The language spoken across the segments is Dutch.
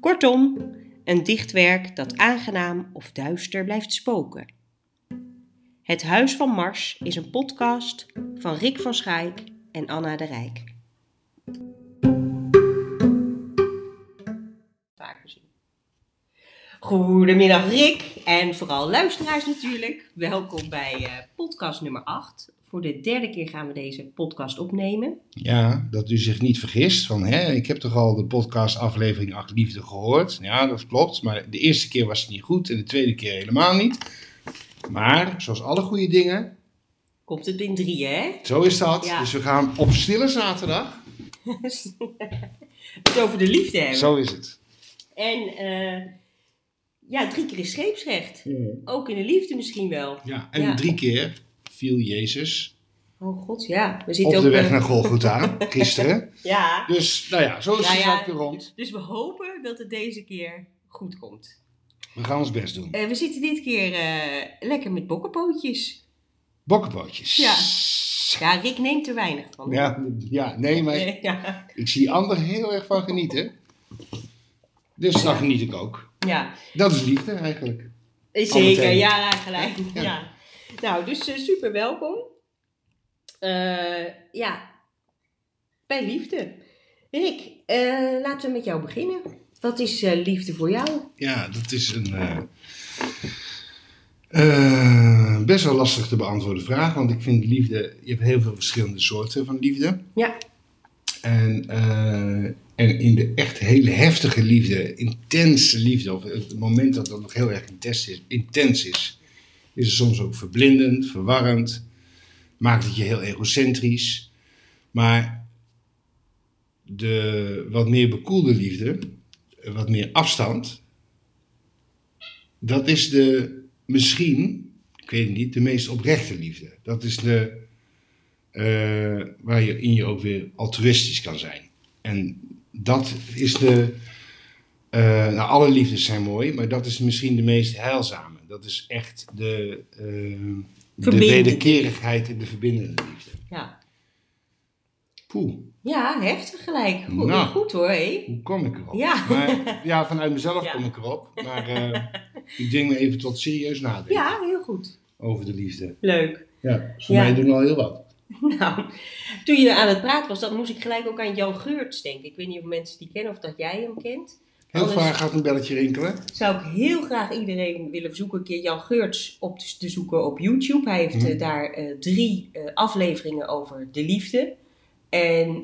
Kortom, een dichtwerk dat aangenaam of duister blijft spoken. Het Huis van Mars is een podcast van Rick van Schaik en Anna de Rijk. Goedemiddag Rick en vooral luisteraars natuurlijk. Welkom bij uh, podcast nummer 8. Voor de derde keer gaan we deze podcast opnemen. Ja, dat u zich niet vergist. Van, hè, ik heb toch al de podcast aflevering 8 Liefde gehoord. Ja, dat klopt. Maar de eerste keer was het niet goed en de tweede keer helemaal niet. Maar, zoals alle goede dingen... Komt het in drie, hè? Zo is dat. Ja. Dus we gaan op stille zaterdag... het over de liefde hebben. Zo is het. En... Uh, ja, drie keer is scheepsrecht. Ook in de liefde misschien wel. Ja, en drie keer viel Jezus. Oh god, ja. We zitten op de weg naar Golgotha, gisteren. ja. Dus, nou ja, zo is het nou ja, rond. Dus we hopen dat het deze keer goed komt. We gaan ons best doen. Uh, we zitten dit keer uh, lekker met bokkenpootjes. Bokkenpootjes. Ja. Ja, Rick neemt er weinig van. Ja, ja nee, maar ik zie anderen heel erg van genieten. Dus daar geniet ik ook. Ja. Dat is liefde eigenlijk. Zeker, ja, gelijk. Ja. Nou, dus uh, super welkom. Uh, ja, bij liefde. Rick, uh, laten we met jou beginnen. Wat is liefde voor jou? Ja, dat is een best wel lastig te beantwoorden vraag. Want ik vind liefde, je hebt heel veel verschillende soorten van liefde. Ja. En en in de echt hele heftige liefde, intense liefde, of het moment dat dat nog heel erg intens is, intens is, is soms ook verblindend, verwarrend, maakt het je heel egocentrisch. Maar de wat meer bekoelde liefde, wat meer afstand, dat is de misschien, ik weet het niet, de meest oprechte liefde. Dat is de, uh, waar je in je ook weer altruïstisch kan zijn. En dat is de. Uh, nou, alle liefdes zijn mooi, maar dat is misschien de meest heilzame. Dat is echt de, uh, de wederkerigheid in de verbindende liefde. Ja. Poeh. Ja, heftig gelijk. Goed, nou, goed hoor. Hé. Hoe kom ik erop? Ja, maar, ja vanuit mezelf kom ik erop. Maar uh, ik denk me even tot serieus nadenken. Ja, heel goed. Over de liefde. Leuk. Ja, voor mij doen al heel wat. Nou, toen je aan het praten was, dan moest ik gelijk ook aan Jan Geurts denken. Ik weet niet of mensen die kennen of dat jij hem kent. Heel Anders vaak gaat een belletje rinkelen. Zou ik heel graag iedereen willen verzoeken een keer Jan Geurts op te zoeken op YouTube. Hij heeft mhm. eh, daar uh, drie uh, afleveringen over de liefde. En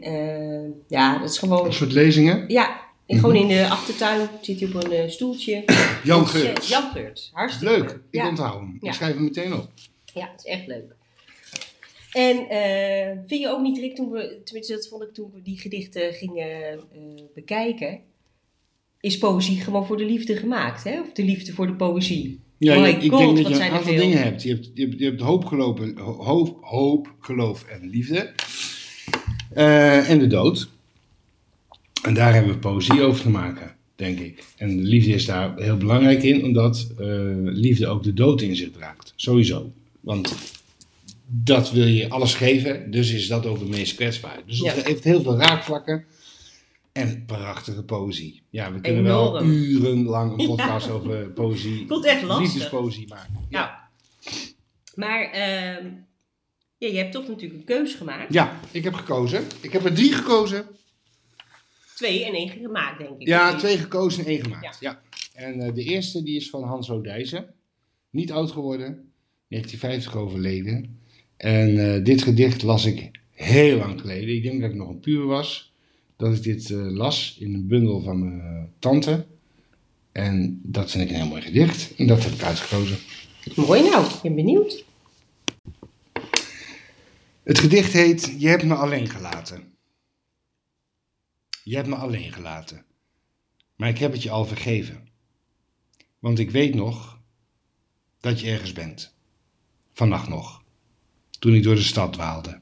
ja, dat is gewoon... Een soort lezingen? Ja, en gewoon mhm. in de achtertuin zit hij op een stoeltje. Jan Geurts. Jan Geurts, hartstikke leuk. Ik ja. onthoud hem. Ik schrijf hem meteen op. Ja, het is echt leuk. En uh, vind je ook niet, Rick, toen we, tenminste dat vond ik toen we die gedichten gingen uh, bekijken, is poëzie gewoon voor de liefde gemaakt, hè? Of de liefde voor de poëzie? Ja, My ik, God, denk dat je een aantal dingen hebt. Je hebt, je hebt, je hebt hoop, geloof, hoop, hoop, geloof en liefde. Uh, en de dood. En daar hebben we poëzie over te maken, denk ik. En de liefde is daar heel belangrijk in, omdat liefde ook de dood in zich draagt. Sowieso. Want dat wil je alles geven, dus is dat ook het meest kwetsbaar. Dus het heeft heel veel raakvlakken en prachtige poëzie. Ja, we kunnen wel urenlang een podcast over poëzie, Voelt echt lastig. liefdespoëzie maken. Ja. Maar uh, ja, je hebt toch natuurlijk een keuze gemaakt. Ja, ik heb gekozen. Ik heb er drie gekozen. Twee en één gemaakt, denk ik. Ja, twee gekozen en één gemaakt. Ja. En uh, de eerste die is van Hans Odijzen. Niet oud geworden, 1950 overleden. En uh, dit gedicht las ik heel lang geleden. Ik denk dat ik nog een puur was. Dat ik dit uh, las in een bundel van mijn tante. En dat vind ik een heel mooi gedicht. En dat heb ik uitgekozen. Mooi nou, ik ben benieuwd. Het gedicht heet Je hebt me alleen gelaten. Je hebt me alleen gelaten. Maar ik heb het je al vergeven. Want ik weet nog dat je ergens bent. Vannacht nog. Toen ik door de stad dwaalde,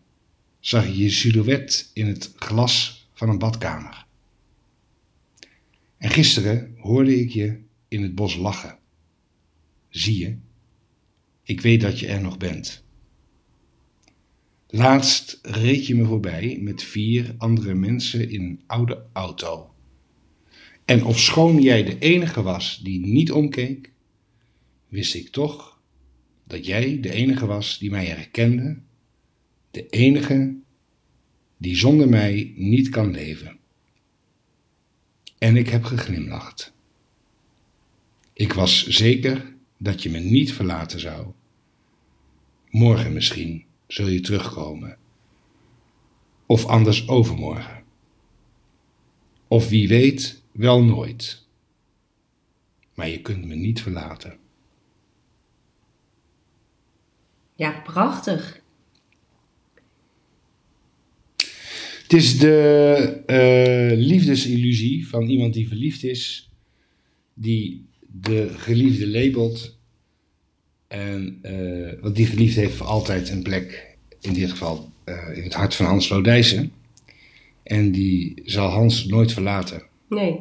zag je je silhouet in het glas van een badkamer. En gisteren hoorde ik je in het bos lachen. Zie je, ik weet dat je er nog bent. Laatst reed je me voorbij met vier andere mensen in een oude auto. En ofschoon jij de enige was die niet omkeek, wist ik toch dat jij de enige was die mij herkende, de enige die zonder mij niet kan leven. En ik heb geglimlacht. Ik was zeker dat je me niet verlaten zou. Morgen misschien zul je terugkomen. Of anders overmorgen. Of wie weet, wel nooit. Maar je kunt me niet verlaten. Ja, prachtig. Het is de uh, liefdesillusie van iemand die verliefd is, die de geliefde labelt. En, uh, want die geliefde heeft voor altijd een plek, in dit geval uh, in het hart van Hans Lodijsen. En die zal Hans nooit verlaten. Nee.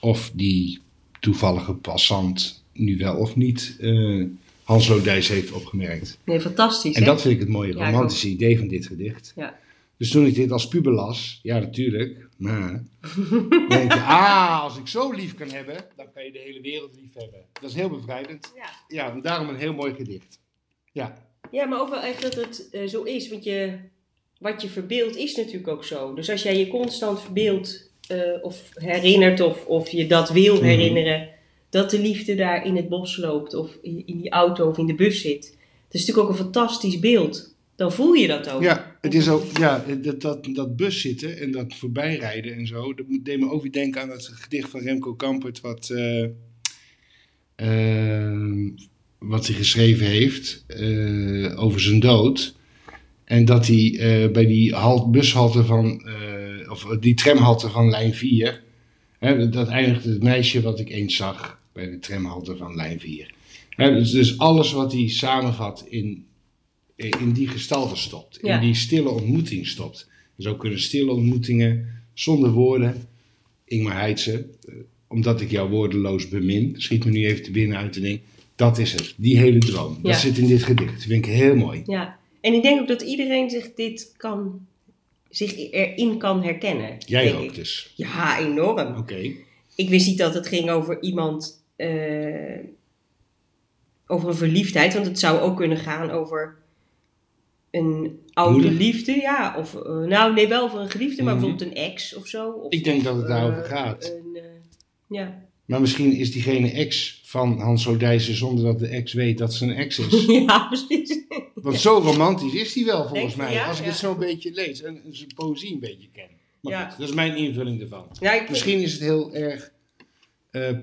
Of die toevallige passant nu wel of niet uh, Hans Lodijs heeft opgemerkt. Nee, fantastisch. En dat vind ik het mooie romantische idee van dit gedicht. Ja. Dus toen ik dit als puber las, ja natuurlijk, maar denk je, ah, als ik zo lief kan hebben, dan kan je de hele wereld lief hebben. Dat is heel bevrijdend. Ja, ja en daarom een heel mooi gedicht. Ja. Ja, maar ook wel echt dat het uh, zo is, want je, wat je verbeeldt is natuurlijk ook zo. Dus als jij je constant verbeeldt uh, of herinnert of, of je dat wil mm -hmm. herinneren, dat de liefde daar in het bos loopt of in die auto of in de bus zit. Dat is natuurlijk ook een fantastisch beeld dan voel je dat ook. Ja, het is ook, ja dat, dat, dat bus zitten en dat voorbijrijden en zo, dat deed me ook weer denken aan het gedicht van Remco Kampert, wat, uh, uh, wat hij geschreven heeft uh, over zijn dood. En dat hij bij die halt, bushalte van, of die tramhalte van lijn 4, hè, dat eindigde het meisje wat ik eens zag bij de tramhalte van lijn 4. Hè, dus, dus alles wat hij samenvat in in die gestalte stopt. In die stille ontmoeting stopt. Zo kunnen stille ontmoetingen zonder woorden. Ingmar Heitse, uh, omdat ik jou woordeloos bemin, schiet me nu even te binnen uit de ding. Dat is het, die hele droom. Dat zit in dit gedicht. Dat vind ik heel mooi. Ja, en ik denk ook dat iedereen zich dit kan, zich erin kan herkennen. Jij ook dus? Ja, enorm. Oké. Ik wist niet dat het ging over iemand, uh, over een verliefdheid, want het zou ook kunnen gaan over een oude Moeder? liefde, ja. Of, uh, nou, nee, wel voor een geliefde, maar mm -hmm. bijvoorbeeld een ex of zo. Of, ik denk dat het daarover uh, gaat. Een, uh, ja. Maar misschien is diegene ex van Hans Odijssen zonder dat de ex weet dat ze een ex is. ja, precies. Want zo romantisch is hij wel volgens mij, ja, als ik ja. het zo een beetje lees en zijn poëzie een beetje ken. Maar ja. goed, dat is mijn invulling ervan. Misschien is het heel erg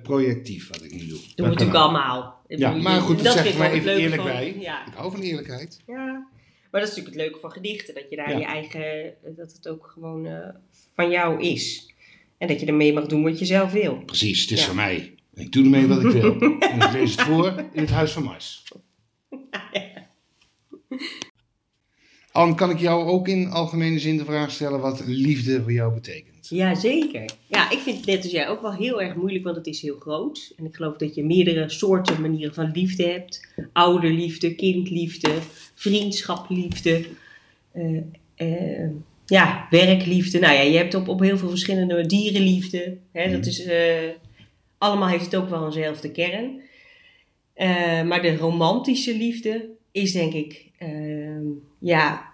projectief wat ik nu doe. Dat doen we natuurlijk allemaal. Ja, maar goed, dat zeg ik maar even eerlijk van, bij. Ik hou van eerlijkheid. Ja. Maar dat is natuurlijk het leuke van gedichten, dat je daar ja. je eigen, dat het ook gewoon uh, van jou is. En dat je ermee mag doen wat je zelf wil. Precies, het is ja. van mij. Ik doe ermee wat ik wil. en ik lees het voor in het Huis van Mars. Anne, kan ik jou ook in algemene zin de vraag stellen wat liefde voor jou betekent? Ja, zeker. Ja, ik vind het net als jij ook wel heel erg moeilijk, want het is heel groot. En ik geloof dat je meerdere soorten manieren van liefde hebt. Ouderliefde, kindliefde, vriendschapliefde, uh, uh, ja, werkliefde. Nou ja, je hebt op, op heel veel verschillende dierenliefde. Hè, dat is, uh, allemaal heeft het ook wel eenzelfde kern. maar de romantische liefde is denk ik, ja,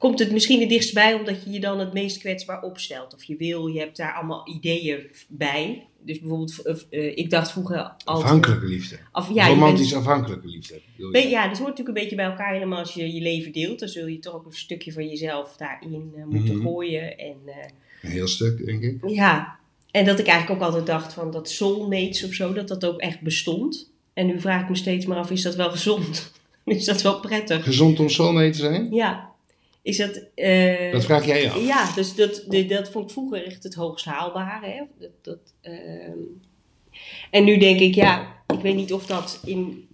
komt het misschien het dichtst bij omdat je je dan het meest kwetsbaar opstelt. Of je wil, je hebt daar allemaal ideeën bij. Dus bijvoorbeeld, uh, ik dacht vroeger altijd... Afhankelijke liefde. Af, ja, Romantisch bent, afhankelijke liefde. Ben, ja, dat hoort natuurlijk een beetje bij elkaar helemaal als je je leven deelt. Dan zul je toch ook een stukje van jezelf daarin uh, moeten mm -hmm. gooien. En, uh, een heel stuk, denk ik. Ja, en dat ik eigenlijk ook altijd dacht van dat soulmates of zo, dat dat ook echt bestond. En nu vraag ik me steeds maar af, is dat wel gezond? is dat wel prettig? Gezond om soulmate te zijn? Ja. Is dat... Uh, dat vraag jij af. Ja, dus dat, dat vond ik vroeger echt het hoogst haalbare. Hè? Dat, dat, uh, en nu denk ik, ja, ik weet niet of dat in...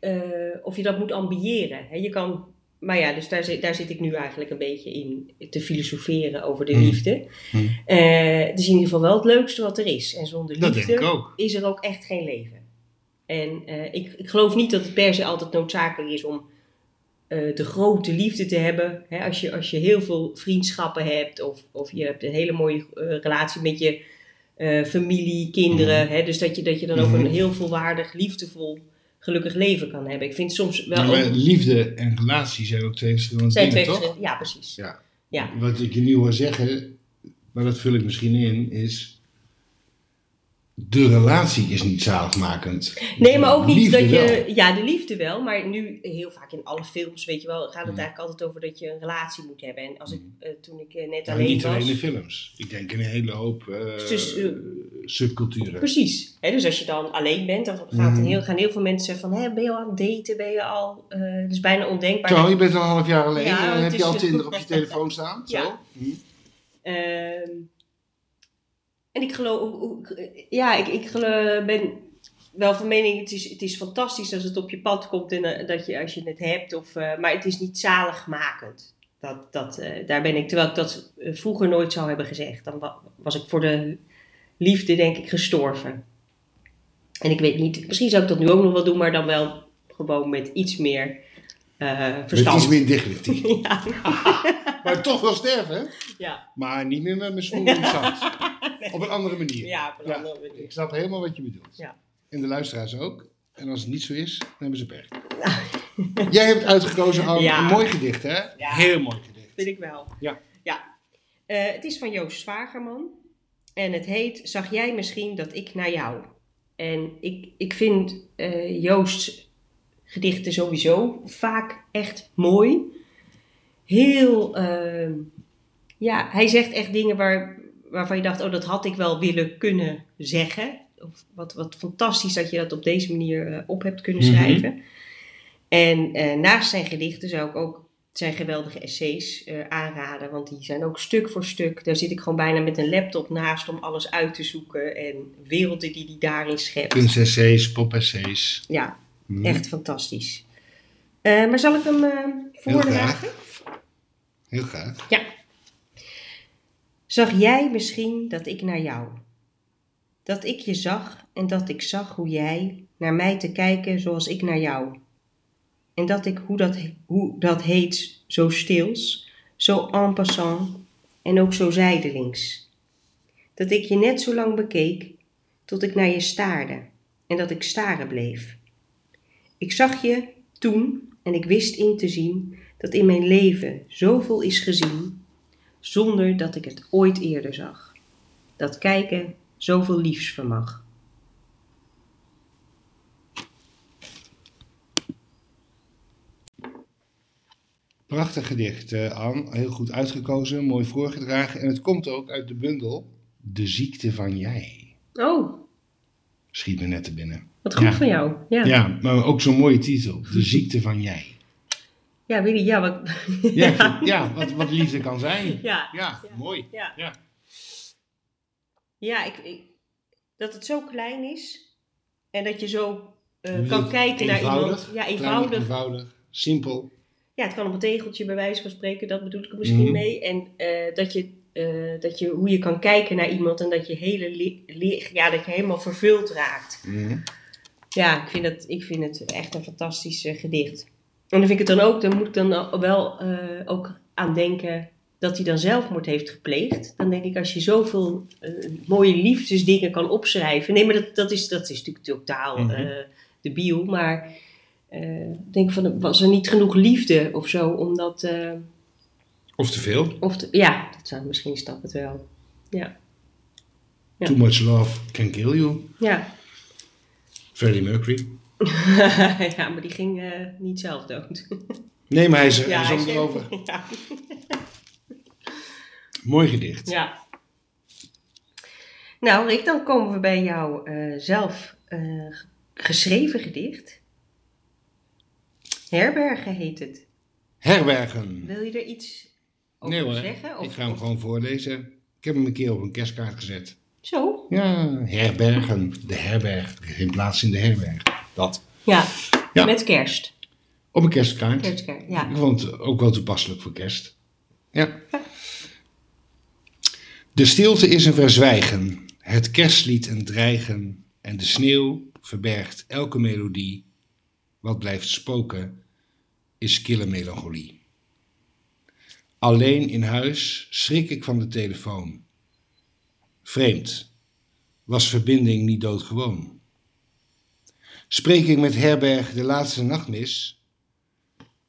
Uh, of je dat moet ambiëren. Hè? Je kan... Maar ja, dus daar zit, daar zit ik nu eigenlijk een beetje in te filosoferen over de hmm. liefde. Hmm. het is in ieder geval wel het leukste wat er is. En zonder liefde is er ook echt geen leven. En ik, ik geloof niet dat het per se altijd noodzakelijk is om uh, de grote liefde te hebben. Hè, als, je, als je heel veel vriendschappen hebt of, of je hebt een hele mooie uh, relatie met je uh, familie, kinderen. Mhm. Hè, dus dat je, dat je dan ook een mhm. heel volwaardig, liefdevol, gelukkig leven kan hebben. Ik vind soms wel. maar liefde en relatie zijn ook twee verschillende zijn dingen, twee toch? Ja, precies. Ja. ja. Wat ik je nu hoor zeggen, maar dat vul ik misschien in, is de relatie is niet zaligmakend. Nee, maar ook niet dat je. Ja, de liefde wel. Maar nu heel vaak in alle films, weet je wel, gaat het mm. eigenlijk altijd over dat je een relatie moet hebben. En als ik, uh, toen ik uh, net alleen niet was. Niet alleen in films. Ik denk in een hele hoop uh, dus, subculturen. Precies. Hè, dus als je dan alleen bent, dan gaat mm. heel, gaan heel veel mensen van: hè, ben je al aan het daten? Ben je al. dat is bijna ondenkbaar. Zo, je bent al een half jaar alleen. Ja, en heb je al Tinder op je telefoon staan? Zo. Ja. Mm. En ik geloof, ja, ik, ik geloof, ben wel van mening, het is, het is fantastisch als het op je pad komt en uh, dat je, als je het hebt, of, uh, maar het is niet zaligmakend. Dat, dat, daar ben ik, terwijl ik dat vroeger nooit zou hebben gezegd. Dan was ik voor de liefde, denk ik, gestorven. En ik weet niet, misschien zou ik dat nu ook nog wel doen, maar dan wel gewoon met iets meer verstand. Met iets meer dignity. ja. maar toch wel sterven, hè? Ja. Maar niet meer met mijn schoenen in het zand. Op een andere manier. Ja, op een andere manier. Ik snap helemaal wat je bedoelt. Ja. En de luisteraars ook. En als het niet zo is, dan hebben ze pech. Jij hebt uitgekozen al een mooi gedicht, hè? Heel mooi gedicht. Vind ik wel. Ja. ja. Uh, het is van Joost Zwagerman. En het heet Zag jij misschien dat ik naar jou? En ik, ik vind uh, Joost's gedichten sowieso vaak echt mooi. Heel, uh, ja, hij zegt echt dingen waar, waarvan je dacht, oh, dat had ik wel willen kunnen zeggen. Of wat, wat fantastisch dat je dat op deze manier uh, op hebt kunnen mhm. schrijven. En uh, naast zijn gedichten zou ik ook zijn geweldige essays uh, aanraden, want die zijn ook stuk voor stuk. Daar zit ik gewoon bijna met een laptop naast om alles uit te zoeken en werelden die hij daarin schept. Kunstessays, pop-essays. Ja, mhm. echt fantastisch. maar zal ik hem voordragen? Heel graag. Ja. Zag jij misschien dat ik naar jou? Dat ik je zag en dat ik zag hoe jij naar mij te kijken zoals ik naar jou. En dat ik hoe dat, hoe dat heet zo stils, zo en passant en ook zo zijdelings. Dat ik je net zo lang bekeek tot ik naar je staarde en dat ik staren bleef. Ik zag je toen en ik wist in te zien dat in mijn leven zoveel is gezien zonder dat ik het ooit eerder zag. Dat kijken zoveel liefs vermag. Prachtig gedicht, uh, Anne. Heel goed uitgekozen, mooi voorgedragen. En het komt ook uit de bundel De ziekte van jij. Oh. Schiet me net te binnen. Wat goed van jou. Ja. ja, maar ook zo'n mooie titel. De ziekte van jij. Ja, je, ja, wat, ja, ja wat, wat liefde kan zijn. Ja, ja, mooi. Ja, ja. ja ik, ik, dat het zo klein is en dat je zo uh, kan kijken naar iemand. Ja, eenvoudig. eenvoudig, simpel. Ja, het kan op een tegeltje bij wijze van spreken, dat bedoel ik er misschien mm mee. En uh, dat, je, uh, dat je, hoe je kan kijken naar iemand en dat je, hele ja, dat je helemaal vervuld raakt. Mm Ja, ik vind, het, ik vind het echt een fantastisch gedicht. En dan vind ik het dan ook, dan moet ik dan wel uh, ook aan denken dat hij dan zelfmoord heeft gepleegd. Dan denk ik, als je zoveel mooie liefdesdingen kan opschrijven. Nee, maar dat, dat, is, dat is natuurlijk totaal mm -hmm. uh, debiel. Maar ik denk van, was er niet genoeg liefde of zo? Omdat, of te veel? Of te, ja, dat zou misschien stap het wel. Ja. ja. Too much love can kill you. Ja. Freddie Mercury. ja, maar die ging uh, niet zelf dood. nee, maar hij is, ja, hij erover. Ja. Mooi gedicht. Ja. Nou, Rick, dan komen we bij jouw uh, zelf uh, geschreven gedicht. Herbergen heet het. Herbergen. Wil je er iets over nee, hoor, zeggen? Of, ik ga hem gewoon voorlezen. Ik heb hem een keer op een kerstkaart gezet. Zo? Ja, herbergen. De herberg. Geen plaats in de herberg. Dat. Ja, ja. met kerst. Op een kerstkaart. Kerstkaart, ja. Ik vond het ook wel toepasselijk voor kerst. Ja. De stilte is een verzwijgen, het kerstlied een dreigen en de sneeuw verbergt elke melodie. Wat blijft spoken is kille melancholie. Alleen in huis schrik ik van de telefoon. Vreemd, was verbinding niet doodgewoon? Spreek ik met Herberg de laatste nachtmis?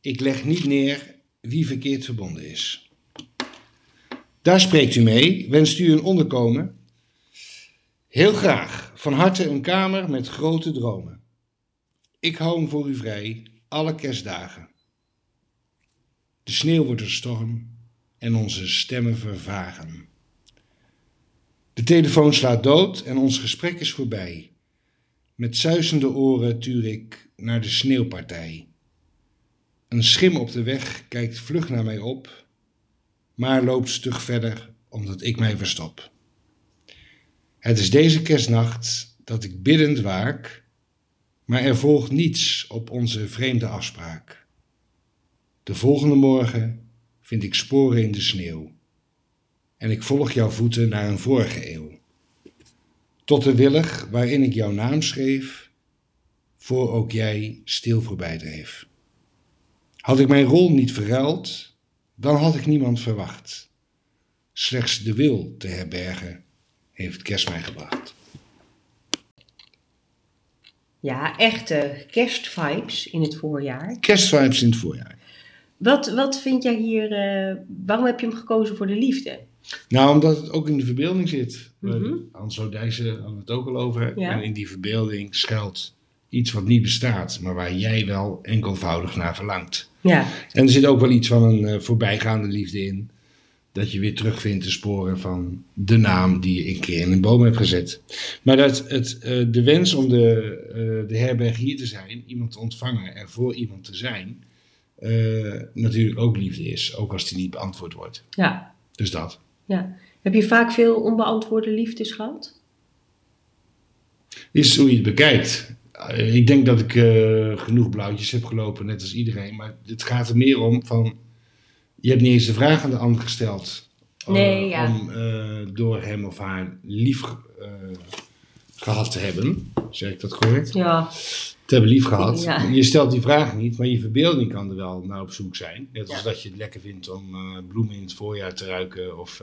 Ik leg niet neer wie verkeerd verbonden is. Daar spreekt u mee. Wenst u een onderkomen? Heel graag. Van harte een kamer met grote dromen. Ik hou hem voor u vrij, alle kerstdagen. De sneeuw wordt een storm en onze stemmen vervagen. De telefoon slaat dood en ons gesprek is voorbij. Met zuizende oren tuur ik naar de sneeuwpartij. Een schim op de weg kijkt vlug naar mij op, maar loopt stug verder omdat ik mij verstop. Het is deze kerstnacht dat ik biddend waak, maar er volgt niets op onze vreemde afspraak. De volgende morgen vind ik sporen in de sneeuw en ik volg jouw voeten naar een vorige eeuw. Tot de willig waarin ik jouw naam schreef, voor ook jij stil voorbij dreef. Had ik mijn rol niet verruild, dan had ik niemand verwacht. Slechts de wil te herbergen heeft kerst mij gebracht. Ja, echte kerstvibes in het voorjaar. Kerstvibes in het voorjaar. Wat, wat vind jij hier, uh, waarom heb je hem gekozen voor de liefde? Nou, omdat het ook in de verbeelding zit. Mm -hmm. Hans Odijssen hadden we het ook al over. Ja. En in die verbeelding schuilt iets wat niet bestaat, maar waar jij wel enkelvoudig naar verlangt. Ja. En er zit ook wel iets van een uh, voorbijgaande liefde in. Dat je weer terugvindt de sporen van de naam die je een keer in een boom hebt gezet. Maar dat het, uh, de wens om de, uh, de herberg hier te zijn, iemand te ontvangen en voor iemand te zijn, natuurlijk ook liefde is. Ook als die niet beantwoord wordt. Ja. Dus dat. Ja. Heb je vaak veel onbeantwoorde liefdes gehad? Is hoe je het bekijkt. Ik denk dat ik uh, genoeg blauwtjes heb gelopen, net als iedereen. Maar het gaat er meer om van... Je hebt niet eens de vraag aan de ander gesteld. Nee, uh, ja. Om uh, door hem of haar lief gehad te hebben. Zeg ik dat correct? Ja. Te hebben lief gehad. Ja. Je stelt die vraag niet, maar je verbeelding kan er wel naar op zoek zijn. Net als ja. dat je het lekker vindt om bloemen in het voorjaar te ruiken. Of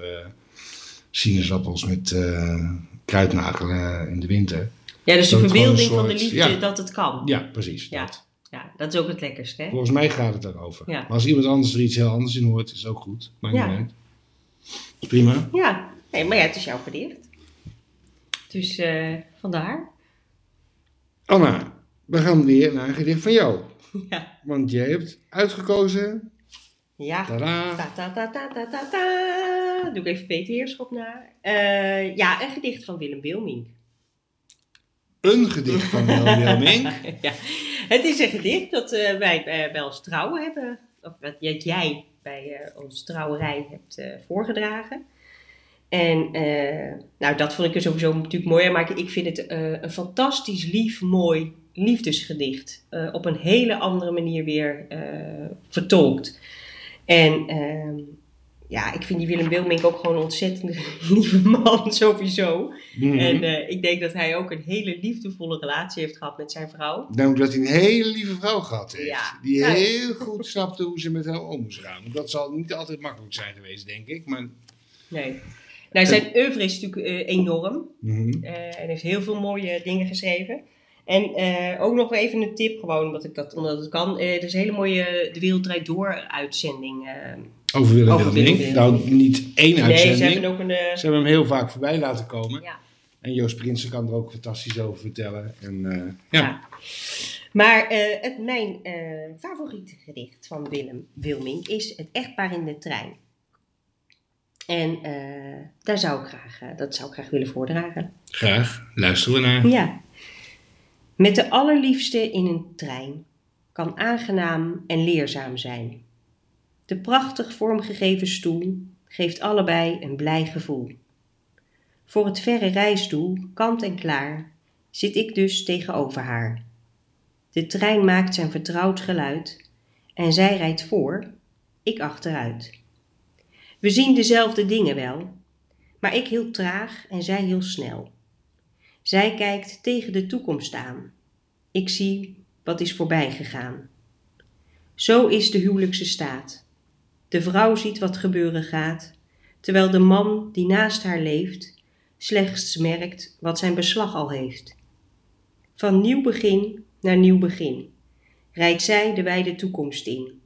sinaasappels met kruidnagelen in de winter. Ja, dus de verbeelding soort, van de liefde ja. dat het kan. Ja, precies. Ja. Dat. ja, dat is ook het lekkerste. Hè? Volgens mij gaat het daarover. Ja. Maar als iemand anders er iets heel anders in hoort, is het ook goed. Maakt ja. niet uit. Prima. Ja, nee, maar ja, het is jouw gedicht. Dus uh, vandaar. Anna, we gaan weer naar een gedicht van jou. Ja. Want jij hebt uitgekozen. Ja. Tada. Ta, ta, ta, ta, ta, ta, ta. Doe ik even Peter Heerschop na. Uh, ja, een gedicht van Willem Wilming. Een gedicht van Willem Wilming? ja, het is een gedicht dat uh, wij bij ons trouwen hebben. Of wat jij bij ons trouwerij hebt voorgedragen. En nou, dat vond ik er sowieso natuurlijk mooi. Maar ik vind het een fantastisch lief, mooi liefdesgedicht. op een hele andere manier weer vertolkt. En ehm, ja, ik vind die Willem Wilmink ook gewoon een ontzettend lieve man, sowieso. Mhm. En ik denk dat hij ook een hele liefdevolle relatie heeft gehad met zijn vrouw. Nou, dat hij een hele lieve vrouw gehad heeft. Ja. Die Ja. heel goed snapte hoe ze met hem om moest gaan. Dat zal niet altijd makkelijk zijn geweest, denk ik. Maar, Nee. Nou, zijn oeuvre is natuurlijk eh, enorm. Mhm. Eh, en heeft heel veel mooie dingen geschreven. En eh, ook nog even een tip, gewoon omdat, ik dat, omdat het kan. Er is een hele mooie De Wereld Draait Door uitzending. Over Willem Over. Willem Nou, niet één nee, uitzending. ze hebben ook een... Ze hebben hem heel vaak voorbij laten komen. ja. En Joost Prinsen kan er ook fantastisch over vertellen. En, ja. Ja. Maar het, mijn favoriete gedicht van Willem Wilming is Het echtpaar in de trein. En eh, daar zou ik graag, eh, dat zou ik graag willen voordragen. graag. Luisteren we naar. Ja. Met de allerliefste in een trein kan aangenaam en leerzaam zijn. De prachtig vormgegeven stoel geeft allebei een blij gevoel. Voor het verre reisdoel, kant en klaar, zit ik dus tegenover haar. De trein maakt zijn vertrouwd geluid en zij rijdt voor, ik achteruit. We zien dezelfde dingen wel, maar ik heel traag en zij heel snel. Zij kijkt tegen de toekomst aan. Ik zie wat is voorbij gegaan. Zo is de huwelijkse staat. De vrouw ziet wat gebeuren gaat, terwijl de man die naast haar leeft slechts merkt wat zijn beslag al heeft. Van nieuw begin naar nieuw begin rijdt zij de wijde toekomst in.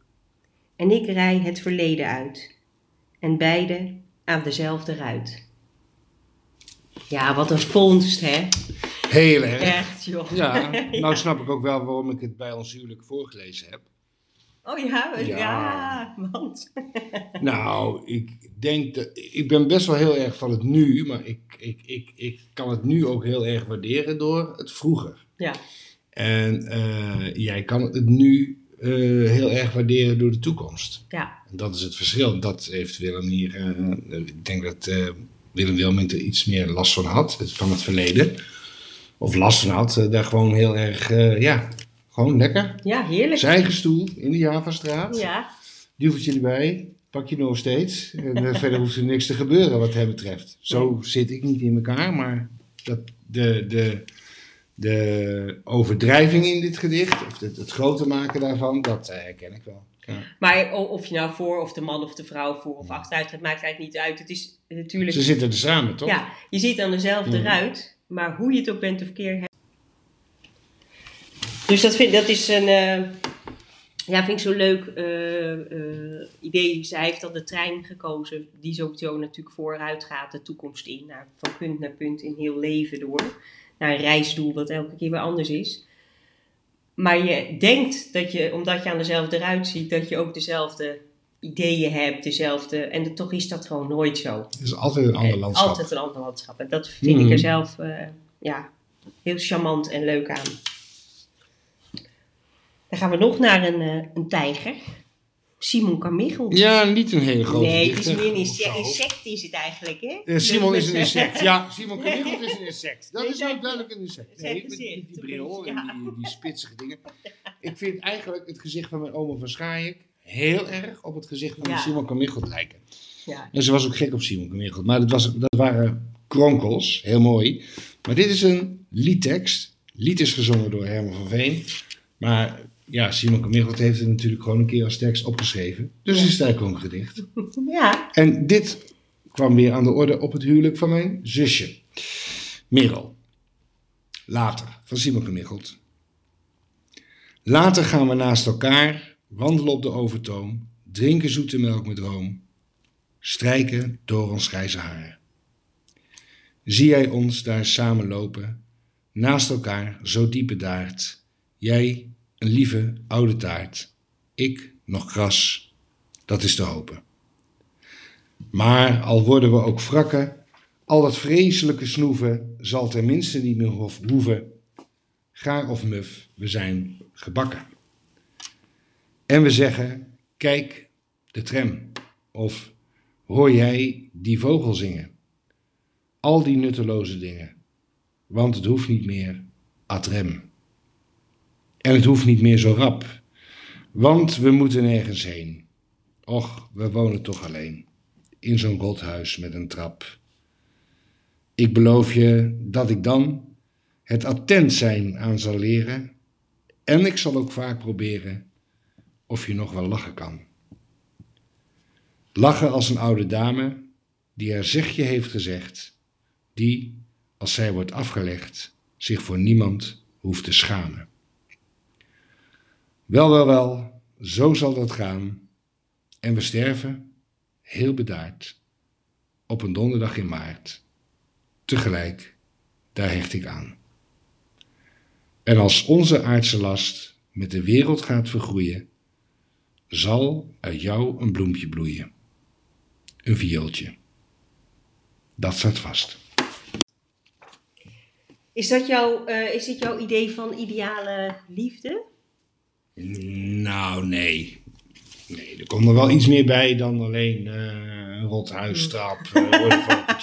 En ik rij het verleden uit. En beide aan dezelfde ruit. Ja, wat een vondst, hè? Heel erg. Echt, joh. Ja, nou snap ik ook wel waarom ik het bij ons huwelijk voorgelezen heb. Oh ja, ja, ja want. nou, ik denk dat. Ik ben best wel heel erg van het nu, maar ik, ik, ik, ik kan het nu ook heel erg waarderen door het vroeger. Ja. En uh, jij kan het nu uh, heel erg waarderen door de toekomst. Ja. En dat is het verschil. Dat heeft Willem hier. Uh, ik denk dat Willem Wilming er iets meer last van had, van het verleden. Of last van had, daar gewoon heel erg. ja, gewoon lekker. Ja, heerlijk. Zijn eigen stoel in de Javastraat. Ja. Duveltje erbij, pak je nog steeds. En verder hoeft er niks te gebeuren wat hem betreft. Zo zit ik niet in elkaar, maar dat, de, de, de overdrijving in dit gedicht, of het, het groter maken daarvan, dat uh, herken ik wel. Ja. Maar of je nou voor of de man of de vrouw voor of achteruit, het maakt eigenlijk niet uit. Het is natuurlijk... Ze zitten er samen, toch? Ja, je zit aan dezelfde ruit, maar hoe je het ook bent of keer dus dat, vind, dat is een, uh, ja, vind ik zo leuk uh, uh, idee. Zij heeft dan de trein gekozen, die sowieso natuurlijk vooruit gaat, de toekomst in, naar, van punt naar punt in heel leven door. Naar een reisdoel wat elke keer weer anders is. Maar je denkt dat je, omdat je aan dezelfde ruit ziet, dat je ook dezelfde ideeën hebt, dezelfde. En toch is dat gewoon nooit zo. Het is altijd een ander landschap. Altijd een ander landschap. En dat vind ik er mhm. zelf ja, heel charmant en leuk aan. Dan gaan we nog naar een, uh, een tijger. Simon Carmichael. Ja, niet een hele grote Nee, het is meer een insect, is het eigenlijk, hè? Uh, Simon is een insect, ja. Simon Carmichael is een insect. Dat is ook duidelijk een insect. Nee, met die, die bril en die, die spitsige dingen. Ik vind eigenlijk het gezicht van mijn oma van Schaik heel erg op het gezicht van ja. Simon Carmichael lijken. Ja. En ze was ook gek op Simon Carmichael. Maar dat, was, dat waren kronkels, heel mooi. Maar dit is een liedtekst. Lied is gezongen door Herman van Veen. Maar ja, Simon Kamichelt heeft het natuurlijk gewoon een keer als tekst opgeschreven. Dus is het eigenlijk een gedicht. Ja. En dit kwam weer aan de orde op het huwelijk van mijn zusje, Merel. Later, van Simon Kamichelt. Later gaan we naast elkaar wandelen op de overtoom, drinken zoete melk met room, strijken door ons grijze haar. Zie jij ons daar samen lopen, naast elkaar zo diep bedaard, jij een lieve oude taart. Ik nog gras, dat is te hopen. Maar al worden we ook wrakken, al dat vreselijke snoeven zal tenminste niet meer hoeven. Gaar of muf, we zijn gebakken. En we zeggen, kijk de tram. Of hoor jij die vogel zingen? Al die nutteloze dingen. Want het hoeft niet meer ad rem. En het hoeft niet meer zo rap, want we moeten nergens heen. Och, we wonen toch alleen, in zo'n rothuis met een trap. Ik beloof je dat ik dan het attent zijn aan zal leren, en ik zal ook vaak proberen of je nog wel lachen kan. Lachen als een oude dame die haar zegje heeft gezegd, die, als zij wordt afgelegd, zich voor niemand hoeft te schamen. Wel, wel, wel, zo zal dat gaan. En we sterven, heel bedaard, op een donderdag in maart. Tegelijk, daar hecht ik aan. En als onze aardse last met de wereld gaat vergroeien, zal uit jou een bloempje bloeien. Een viooltje. Dat staat vast. Is, dat jouw, uh, is dit jouw idee van ideale liefde? Nou, nee. Nee, er komt er wel iets meer bij dan alleen uh, een rothuistrap, uh,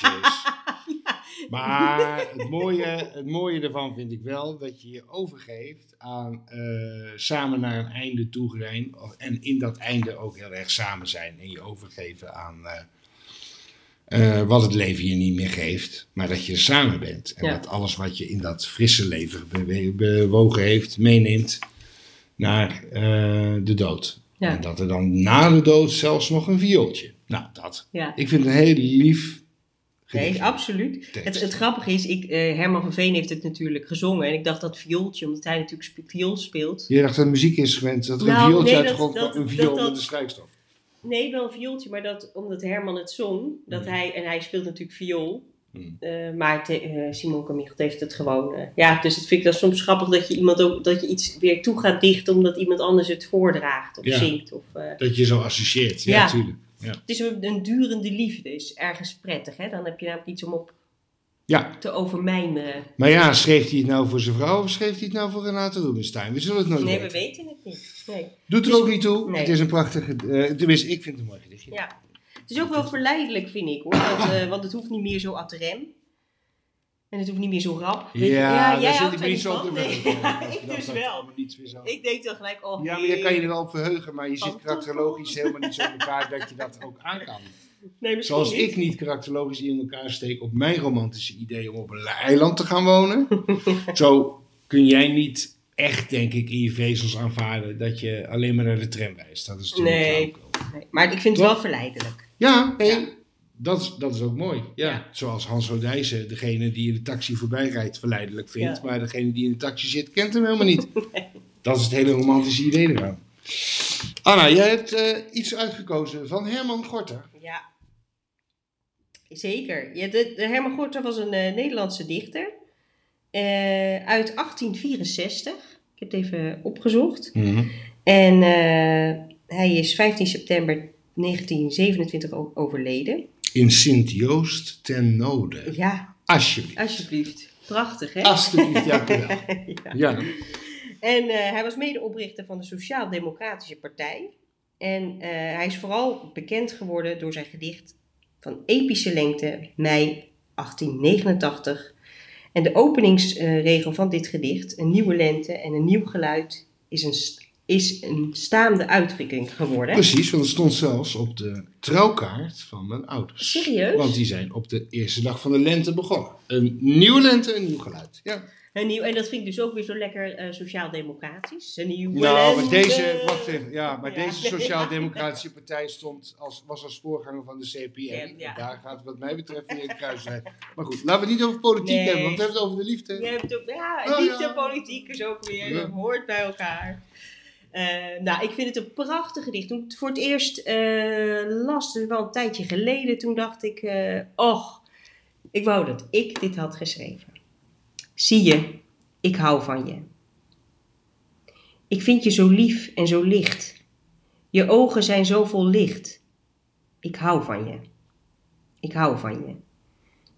Maar het mooie, het mooie ervan vind ik wel dat je je overgeeft aan uh, samen naar een einde toe zijn. En in dat einde ook heel erg samen zijn. En je overgeven aan uh, wat het leven je niet meer geeft. Maar dat je samen bent. En dat alles wat je in dat frisse leven bewogen heeft, meeneemt naar uh, de dood. En dat er dan na de dood zelfs nog een viooltje. Nou, dat. Ik vind het een heel lief Nee, absoluut. Het, het, grappige is, ik, uh, Herman van Veen heeft het natuurlijk gezongen. En ik dacht dat viooltje, omdat hij natuurlijk viool speelt. Je dacht dat muziekinstrument, dat er nou, een viooltje nee, grond een viool met een strijkstof. Nee, wel een viooltje, maar dat, omdat Herman het zong, dat hij, en hij speelt natuurlijk viool. Hmm. Uh, maar te, uh, Simon Camichelt heeft het gewoon. Uh, ja, dus het vind ik dat soms grappig dat je iemand ook, dat je iets weer toe gaat dichten omdat iemand anders het voordraagt of zingt. Of, dat je zo associeert, ja, natuurlijk. Ja. Het is een, een, durende liefde, is ergens prettig. Hè? Dan heb je namelijk iets om op ja. te overmijnen. Maar ja, schreef hij het nou voor zijn vrouw of schreef hij het nou voor Renate Rubinstein? We zullen het nooit nee, weten. Nee, we weten het niet. Nee. Doet er ook niet toe. Nee. Het is een prachtige... Tenminste, ik vind het een mooi gedichtje. Ja. Het is ook wel verleidelijk, vind ik. Hoor. Dat, uh, want het hoeft niet meer zo ad rem. En het hoeft niet meer zo rap. Ja, ja jij zit ik niet zo te nee. ik dus wel. Ik denk dan gelijk, oh Ja, maar je kan je er wel op verheugen, maar je zit karakterologisch helemaal niet zo in elkaar dat je dat ook aan kan. Nee, Zoals niet. ik niet karakterologisch in elkaar steek op mijn romantische idee om op een eiland te gaan wonen. zo kun jij niet echt, denk ik, in je vezels aanvaarden dat je alleen maar naar de tram wijst. Dat is natuurlijk nee, nee. maar ik vind het wel verleidelijk. Ja, ja. Dat is, dat is ook mooi. Ja. Zoals Hans Rodijzen, degene die in de taxi voorbij rijdt, verleidelijk vindt. Maar degene die in de taxi zit, kent hem helemaal niet. Dat is het hele romantische idee eraan. Anna, jij hebt uh, iets uitgekozen van Herman Gorter. Ja, zeker. Ja, de, de Herman Gorter was een uh, Nederlandse dichter. Uh, uit 1864. Ik heb het even opgezocht. Mm -hmm. En hij is 15 september 1927 overleden. In Sint-Joost ten Node. Ja. Alsjeblieft. Alsjeblieft. Prachtig, hè? Alsjeblieft, ja. ja. ja. En uh, hij was medeoprichter van de Sociaal-Democratische Partij. En uh, hij is vooral bekend geworden door zijn gedicht van epische lengte, mei 1889. En de openingsregel van dit gedicht, een nieuwe lente en een nieuw geluid, is een is een staande uitdrukking geworden. Precies, want het stond zelfs op de trouwkaart van mijn ouders. Serieus? Want die zijn op de eerste dag van de lente begonnen. Een nieuwe lente, een nieuw geluid. Ja. Een nieuw, en dat vind ik dus ook weer zo lekker uh, sociaal-democratisch. Een nieuwe nou, maar deze, wacht even, ja, maar deze sociaal-democratische partij stond als, was als voorganger van de CPN. Ja, daar gaat wat mij betreft weer een kruis zijn. Maar goed, laten we het niet over politiek hebben, want we hebben het over de liefde. Je hebt ook, ja, oh, liefde en politiek is ook weer, dat hoort bij elkaar. Uh, nou, ik vind het een prachtig gedicht. Toen voor het eerst uh, las, dus wel een tijdje geleden, toen dacht ik, uh, och, ik wou dat ik dit had geschreven. Zie je, ik hou van je. Ik vind je zo lief en zo licht. Je ogen zijn zo vol licht. Ik hou van je. Ik hou van je.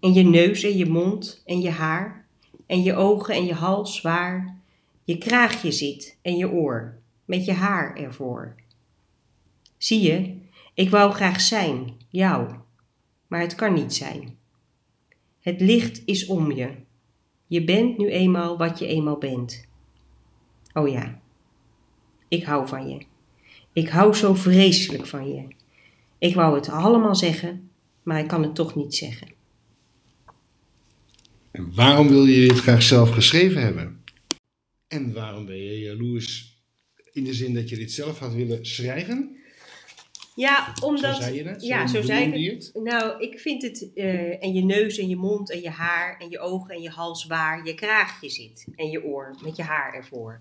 En je neus en je mond en je haar. En je ogen en je hals waar. Je kraagje zit en je oor met je haar ervoor. Zie je, ik wou graag zijn, jou, maar het kan niet zijn. Het licht is om je. Je bent nu eenmaal wat je eenmaal bent. Oh ja, ik hou van je. Ik hou zo vreselijk van je. Ik wou het allemaal zeggen, maar ik kan het toch niet zeggen. En waarom wil je dit graag zelf geschreven hebben? En waarom ben je jaloers in de zin dat je dit zelf had willen schrijven? Ja, omdat. Zo zei je het? ja, zo zei ik het. Nou, ik vind het. Uh, en je neus en je mond en je haar en je ogen en je hals waar je kraagje zit. En je oor met je haar ervoor.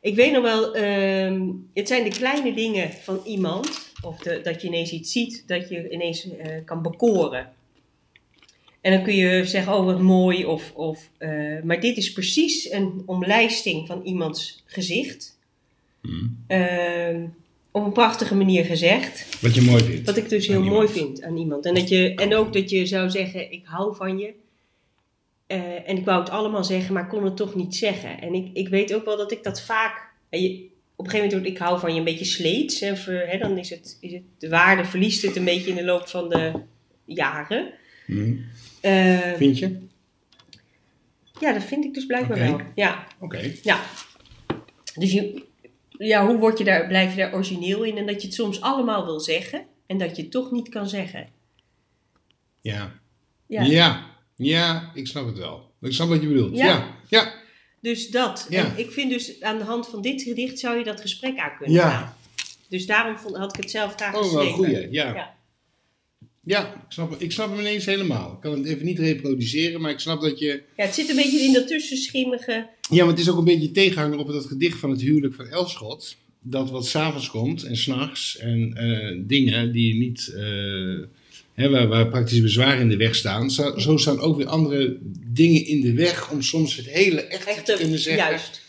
Ik weet nog wel, uh, het zijn de kleine dingen van iemand. Of de, dat je ineens iets ziet dat je ineens uh, kan bekoren. En dan kun je zeggen, oh wat mooi. Of, of, uh, maar dit is precies een omlijsting van iemands gezicht uh, op een prachtige manier gezegd. Wat je mooi vindt. Wat ik dus heel mooi vind aan iemand. En, dat je, en ook dat je zou zeggen, ik hou van je. Uh, en ik wou het allemaal zeggen, maar kon het toch niet zeggen. En ik, ik weet ook wel dat ik dat vaak... Je, op een gegeven moment, ik hou van je een beetje sleets. En hè, dan is het, is het, de waarde verliest het een beetje in de loop van de jaren. Mm. vind je? Ja, dat vind ik dus blijkbaar wel. Ja. Oké. Ja. Dus je, ja, hoe word je daar, blijf je daar origineel in? En dat je het soms allemaal wil zeggen en dat je het toch niet kan zeggen. Ja. Ja. Ja, ja ik snap het wel. Ik snap wat je bedoelt. Ja. ja. Dus dat. Ja. En ik vind dus aan de hand van dit gedicht zou je dat gesprek aan kunnen ja. gaan. Dus daarom vond, had ik het zelf graag oh, geschreven. Oh, wel goeie. Ja. Ja. Ik snap, ik snap hem ineens helemaal. Ik kan het even niet reproduceren, maar ik snap dat je... Ja, het zit een beetje in dat tussenschimmige... Ja, maar het is ook een beetje tegenhanger op dat gedicht van het huwelijk van Elschot. Dat wat s'avonds komt en s'nachts en uh, dingen die niet... Uh, hè, waar, waar praktische bezwaren in de weg staan. Zo, zo, staan ook weer andere dingen in de weg om soms het hele echte, te kunnen zeggen. Juist.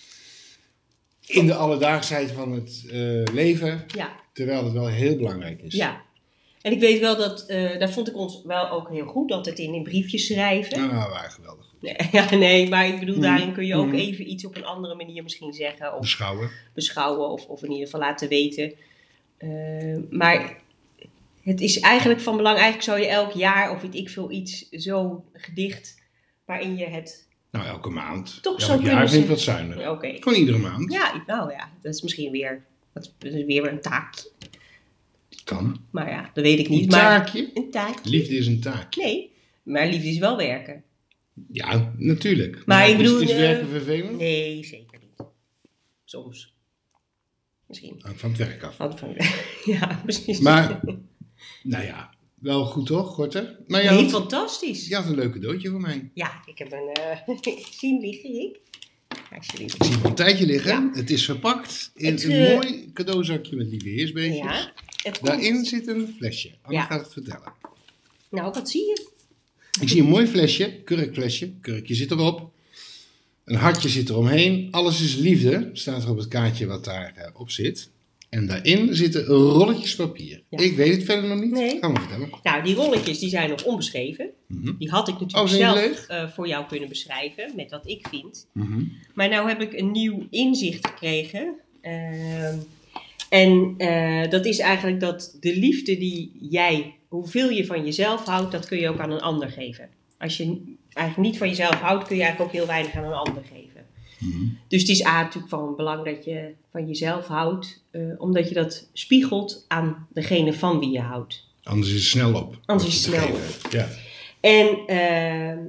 In de alledaagsheid van het uh, leven. Ja. Terwijl het wel heel belangrijk is. Ja, en ik weet wel dat, uh, daar vond ik ons wel ook heel goed, altijd in, in briefjes schrijven. Nou, nou waren geweldig. Nee, ja, nee, maar ik bedoel, mm. daarin kun je ook mm. even iets op een andere manier misschien zeggen. Of beschouwen. Beschouwen, of, of in ieder geval laten weten. Uh, maar het is eigenlijk van belang, eigenlijk zou je elk jaar, of weet ik veel, iets, zo gedicht, waarin je het... Nou, elke maand. Toch zo kunnen jaar vind ik wat zuinig. Oké. Gewoon iedere maand. Ja, nou ja, dat is misschien weer, dat is weer een taakje. Kan. Maar ja, dat weet ik niet. Een taakje? Maar, een taakje. Liefde is een taakje. Nee, maar liefde is wel werken. Ja, natuurlijk. Maar, ik bedoel... Is, is werken vervelend? Nee, zeker niet. Soms. Misschien. Van het werk af. Van, van, ja, misschien. Maar, nou ja, wel goed toch, Gorter? Maar nee, had, fantastisch. Je had een leuk cadeautje voor mij. Ja, ik heb een... Uh, zien liggen, ik. Ik zie het een tijdje liggen. Het is verpakt in een uh, mooi cadeauzakje met lieve heersbeestjes. Ja. Daarin zit een flesje. Anna gaat het vertellen. Nou, wat zie je? Ik zie een mooi flesje, kurkflesje. Kurkje zit erop. Een hartje zit eromheen. Alles is liefde, staat er op het kaartje wat daarop uh, op zit. En daarin zitten rolletjes papier. Ik weet het verder nog niet. Nee. Ga maar vertellen. Nou, die rolletjes die zijn nog onbeschreven. Mhm. Die had ik natuurlijk oh, zelf uh, voor jou kunnen beschrijven, met wat ik vind. Mhm. Maar nou heb ik een nieuw inzicht gekregen. Uh, en uh, dat is eigenlijk dat de liefde die jij, hoeveel je van jezelf houdt, dat kun je ook aan een ander geven. Als je eigenlijk niet van jezelf houdt, kun je eigenlijk ook heel weinig aan een ander geven. Mhm. Dus het is A, natuurlijk van belang dat je van jezelf houdt, uh, omdat je dat spiegelt aan degene van wie je houdt. Anders is het snel op. Anders is het snel op. Ja. En uh,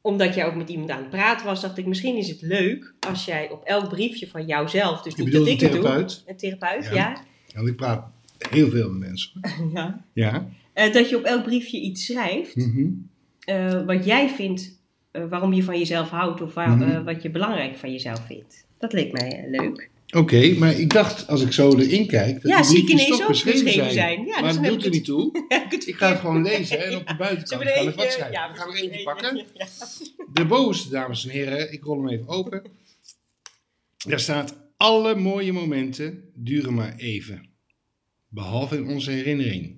omdat jij ook met iemand aan het praten was, dacht ik, misschien is het leuk als jij op elk briefje van jouzelf, dus niet dat ik het doe, een therapeut, ja. ja. Want ik praat heel veel met mensen. ja. ja. Uh, dat je op elk briefje iets schrijft, mm uh, wat jij vindt, uh, waarom je van jezelf houdt of waar, mm -hmm. wat je belangrijk van jezelf vindt. Dat leek mij leuk. Oké, maar ik dacht als ik zo erin kijk, dat ja, die briefjes toch beschreven zijn. zijn. Ja, maar dat doet er niet toe. ik ga het gewoon lezen en op de buitenkant ga ik wat schrijven. Ja, we gaan er eentje pakken. De bovenste, dames en heren, ik rol hem even open. Daar staat, alle mooie momenten duren maar even. Behalve in onze herinnering.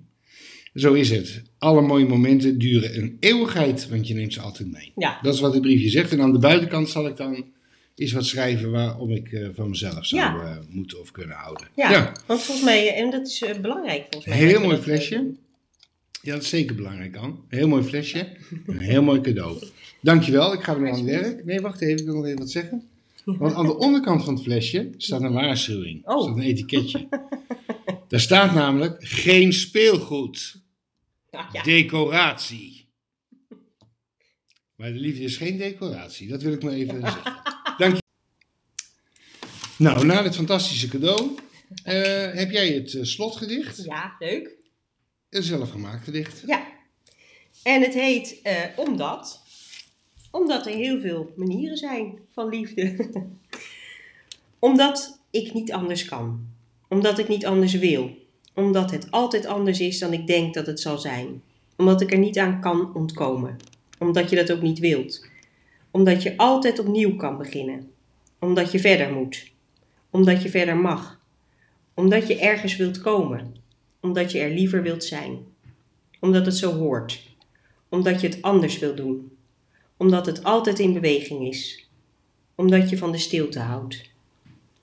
Zo is het. Alle mooie momenten duren een eeuwigheid, want je neemt ze altijd mee. Ja. Dat is wat het briefje zegt. En aan de buitenkant zal ik dan is wat schrijven waarom ik uh, van mezelf zou ja. uh, moeten of kunnen houden. Ja, ja, want volgens mij, en dat is belangrijk volgens mij. Heel mooi flesje. Ja, dat is zeker belangrijk, An. Heel mooi flesje. Een heel mooi cadeau. Dankjewel, ik ga weer aan het werk. Nee, wacht even, ik wil nog even wat zeggen. Want aan de onderkant van het flesje staat een waarschuwing. Oh. staat een etiketje. Daar staat namelijk geen speelgoed. Ja. Decoratie. Maar de liefde is geen decoratie. Dat wil ik maar even zeggen. Dank je. Nou, na dit fantastische cadeau uh, heb jij het uh, slotgedicht. Ja, leuk. Een zelfgemaakt gedicht. Ja. En het heet uh, Omdat. Omdat er heel veel manieren zijn van liefde. Omdat ik niet anders kan. Omdat ik niet anders wil. Omdat het altijd anders is dan ik denk dat het zal zijn. Omdat ik er niet aan kan ontkomen. Omdat je dat ook niet wilt omdat je altijd opnieuw kan beginnen. Omdat je verder moet. Omdat je verder mag. Omdat je ergens wilt komen. Omdat je er liever wilt zijn. Omdat het zo hoort. Omdat je het anders wilt doen. Omdat het altijd in beweging is. Omdat je van de stilte houdt.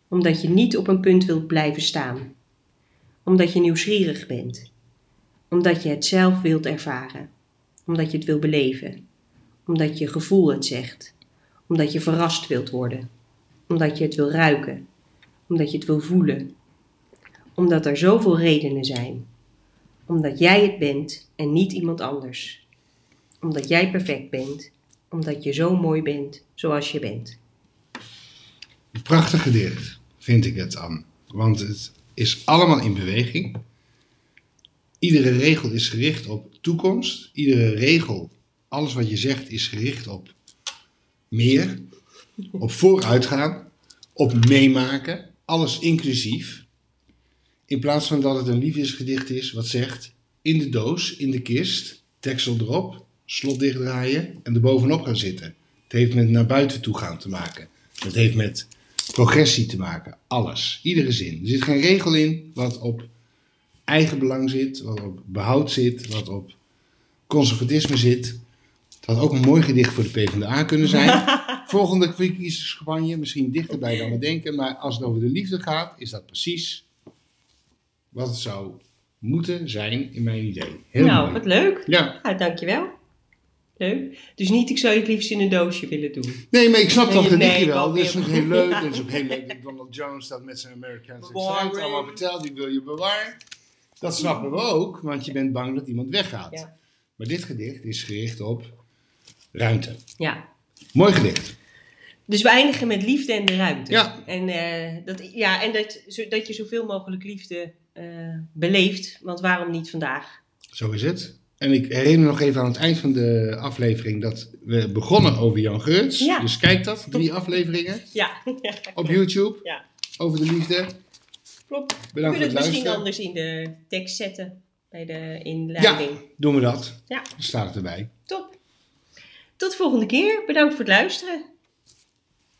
Omdat je niet op een punt wilt blijven staan. Omdat je nieuwsgierig bent. Omdat je het zelf wilt ervaren. Omdat je het wil beleven. Omdat je gevoel het zegt. Omdat je verrast wilt worden. Omdat je het wil ruiken. Omdat je het wil voelen. Omdat er zoveel redenen zijn. Omdat jij het bent en niet iemand anders. Omdat jij perfect bent. Omdat je zo mooi bent zoals je bent. Een prachtig gedicht, vind ik het, aan. Want het is allemaal in beweging. Iedere regel is gericht op toekomst. Iedere regel, alles wat je zegt, is gericht op meer. Op vooruitgaan. Op meemaken. Alles inclusief. In plaats van dat het een liefdesgedicht is wat zegt: in de doos, in de kist, deksel erop, slot dichtdraaien en er bovenop gaan zitten. Het heeft met naar buiten toe gaan te maken. Het heeft met progressie te maken. Alles. Iedere zin. Er zit geen regel in wat op eigen belang zit, wat op behoud zit, wat op conservatisme zit. Het had ook een mooi gedicht voor de PvdA kunnen zijn. Volgende verkiezingscampagne, misschien dichterbij dan we denken, maar als het over de liefde gaat, is dat precies wat het zou moeten zijn in mijn idee. Heel nou, wat leuk. Ja. ja. Dankjewel. Leuk. Dus niet, ik zou het liefst in een doosje willen doen. Nee, maar ik snap dat gedichtje wel. Dat is ook heel leuk. Dat is ook heel leuk dat Donald Jones dat met zijn American accent allemaal vertelt. Die wil je bewaren. Dat snappen we ook, want je bent bang dat iemand weggaat. Ja. Maar dit gedicht is gericht op ruimte. Ja. Mooi gedicht. Dus we eindigen met liefde en de ruimte. Ja. En, uh, dat, ja, en dat, dat je zoveel mogelijk liefde uh, beleeft. Want waarom niet vandaag? Zo is het. En ik herinner nog even aan het eind van de aflevering dat we begonnen over Jan Geurts. Ja. Dus kijk dat, drie afleveringen. Ja. Op YouTube. Ja. Over de liefde. Klopt. Bedankt we kunnen het, misschien anders in de tekst zetten. Bij de inleiding. Ja, doen we dat. Ja. Dan staat het erbij. Top. Tot de volgende keer. Bedankt voor het luisteren.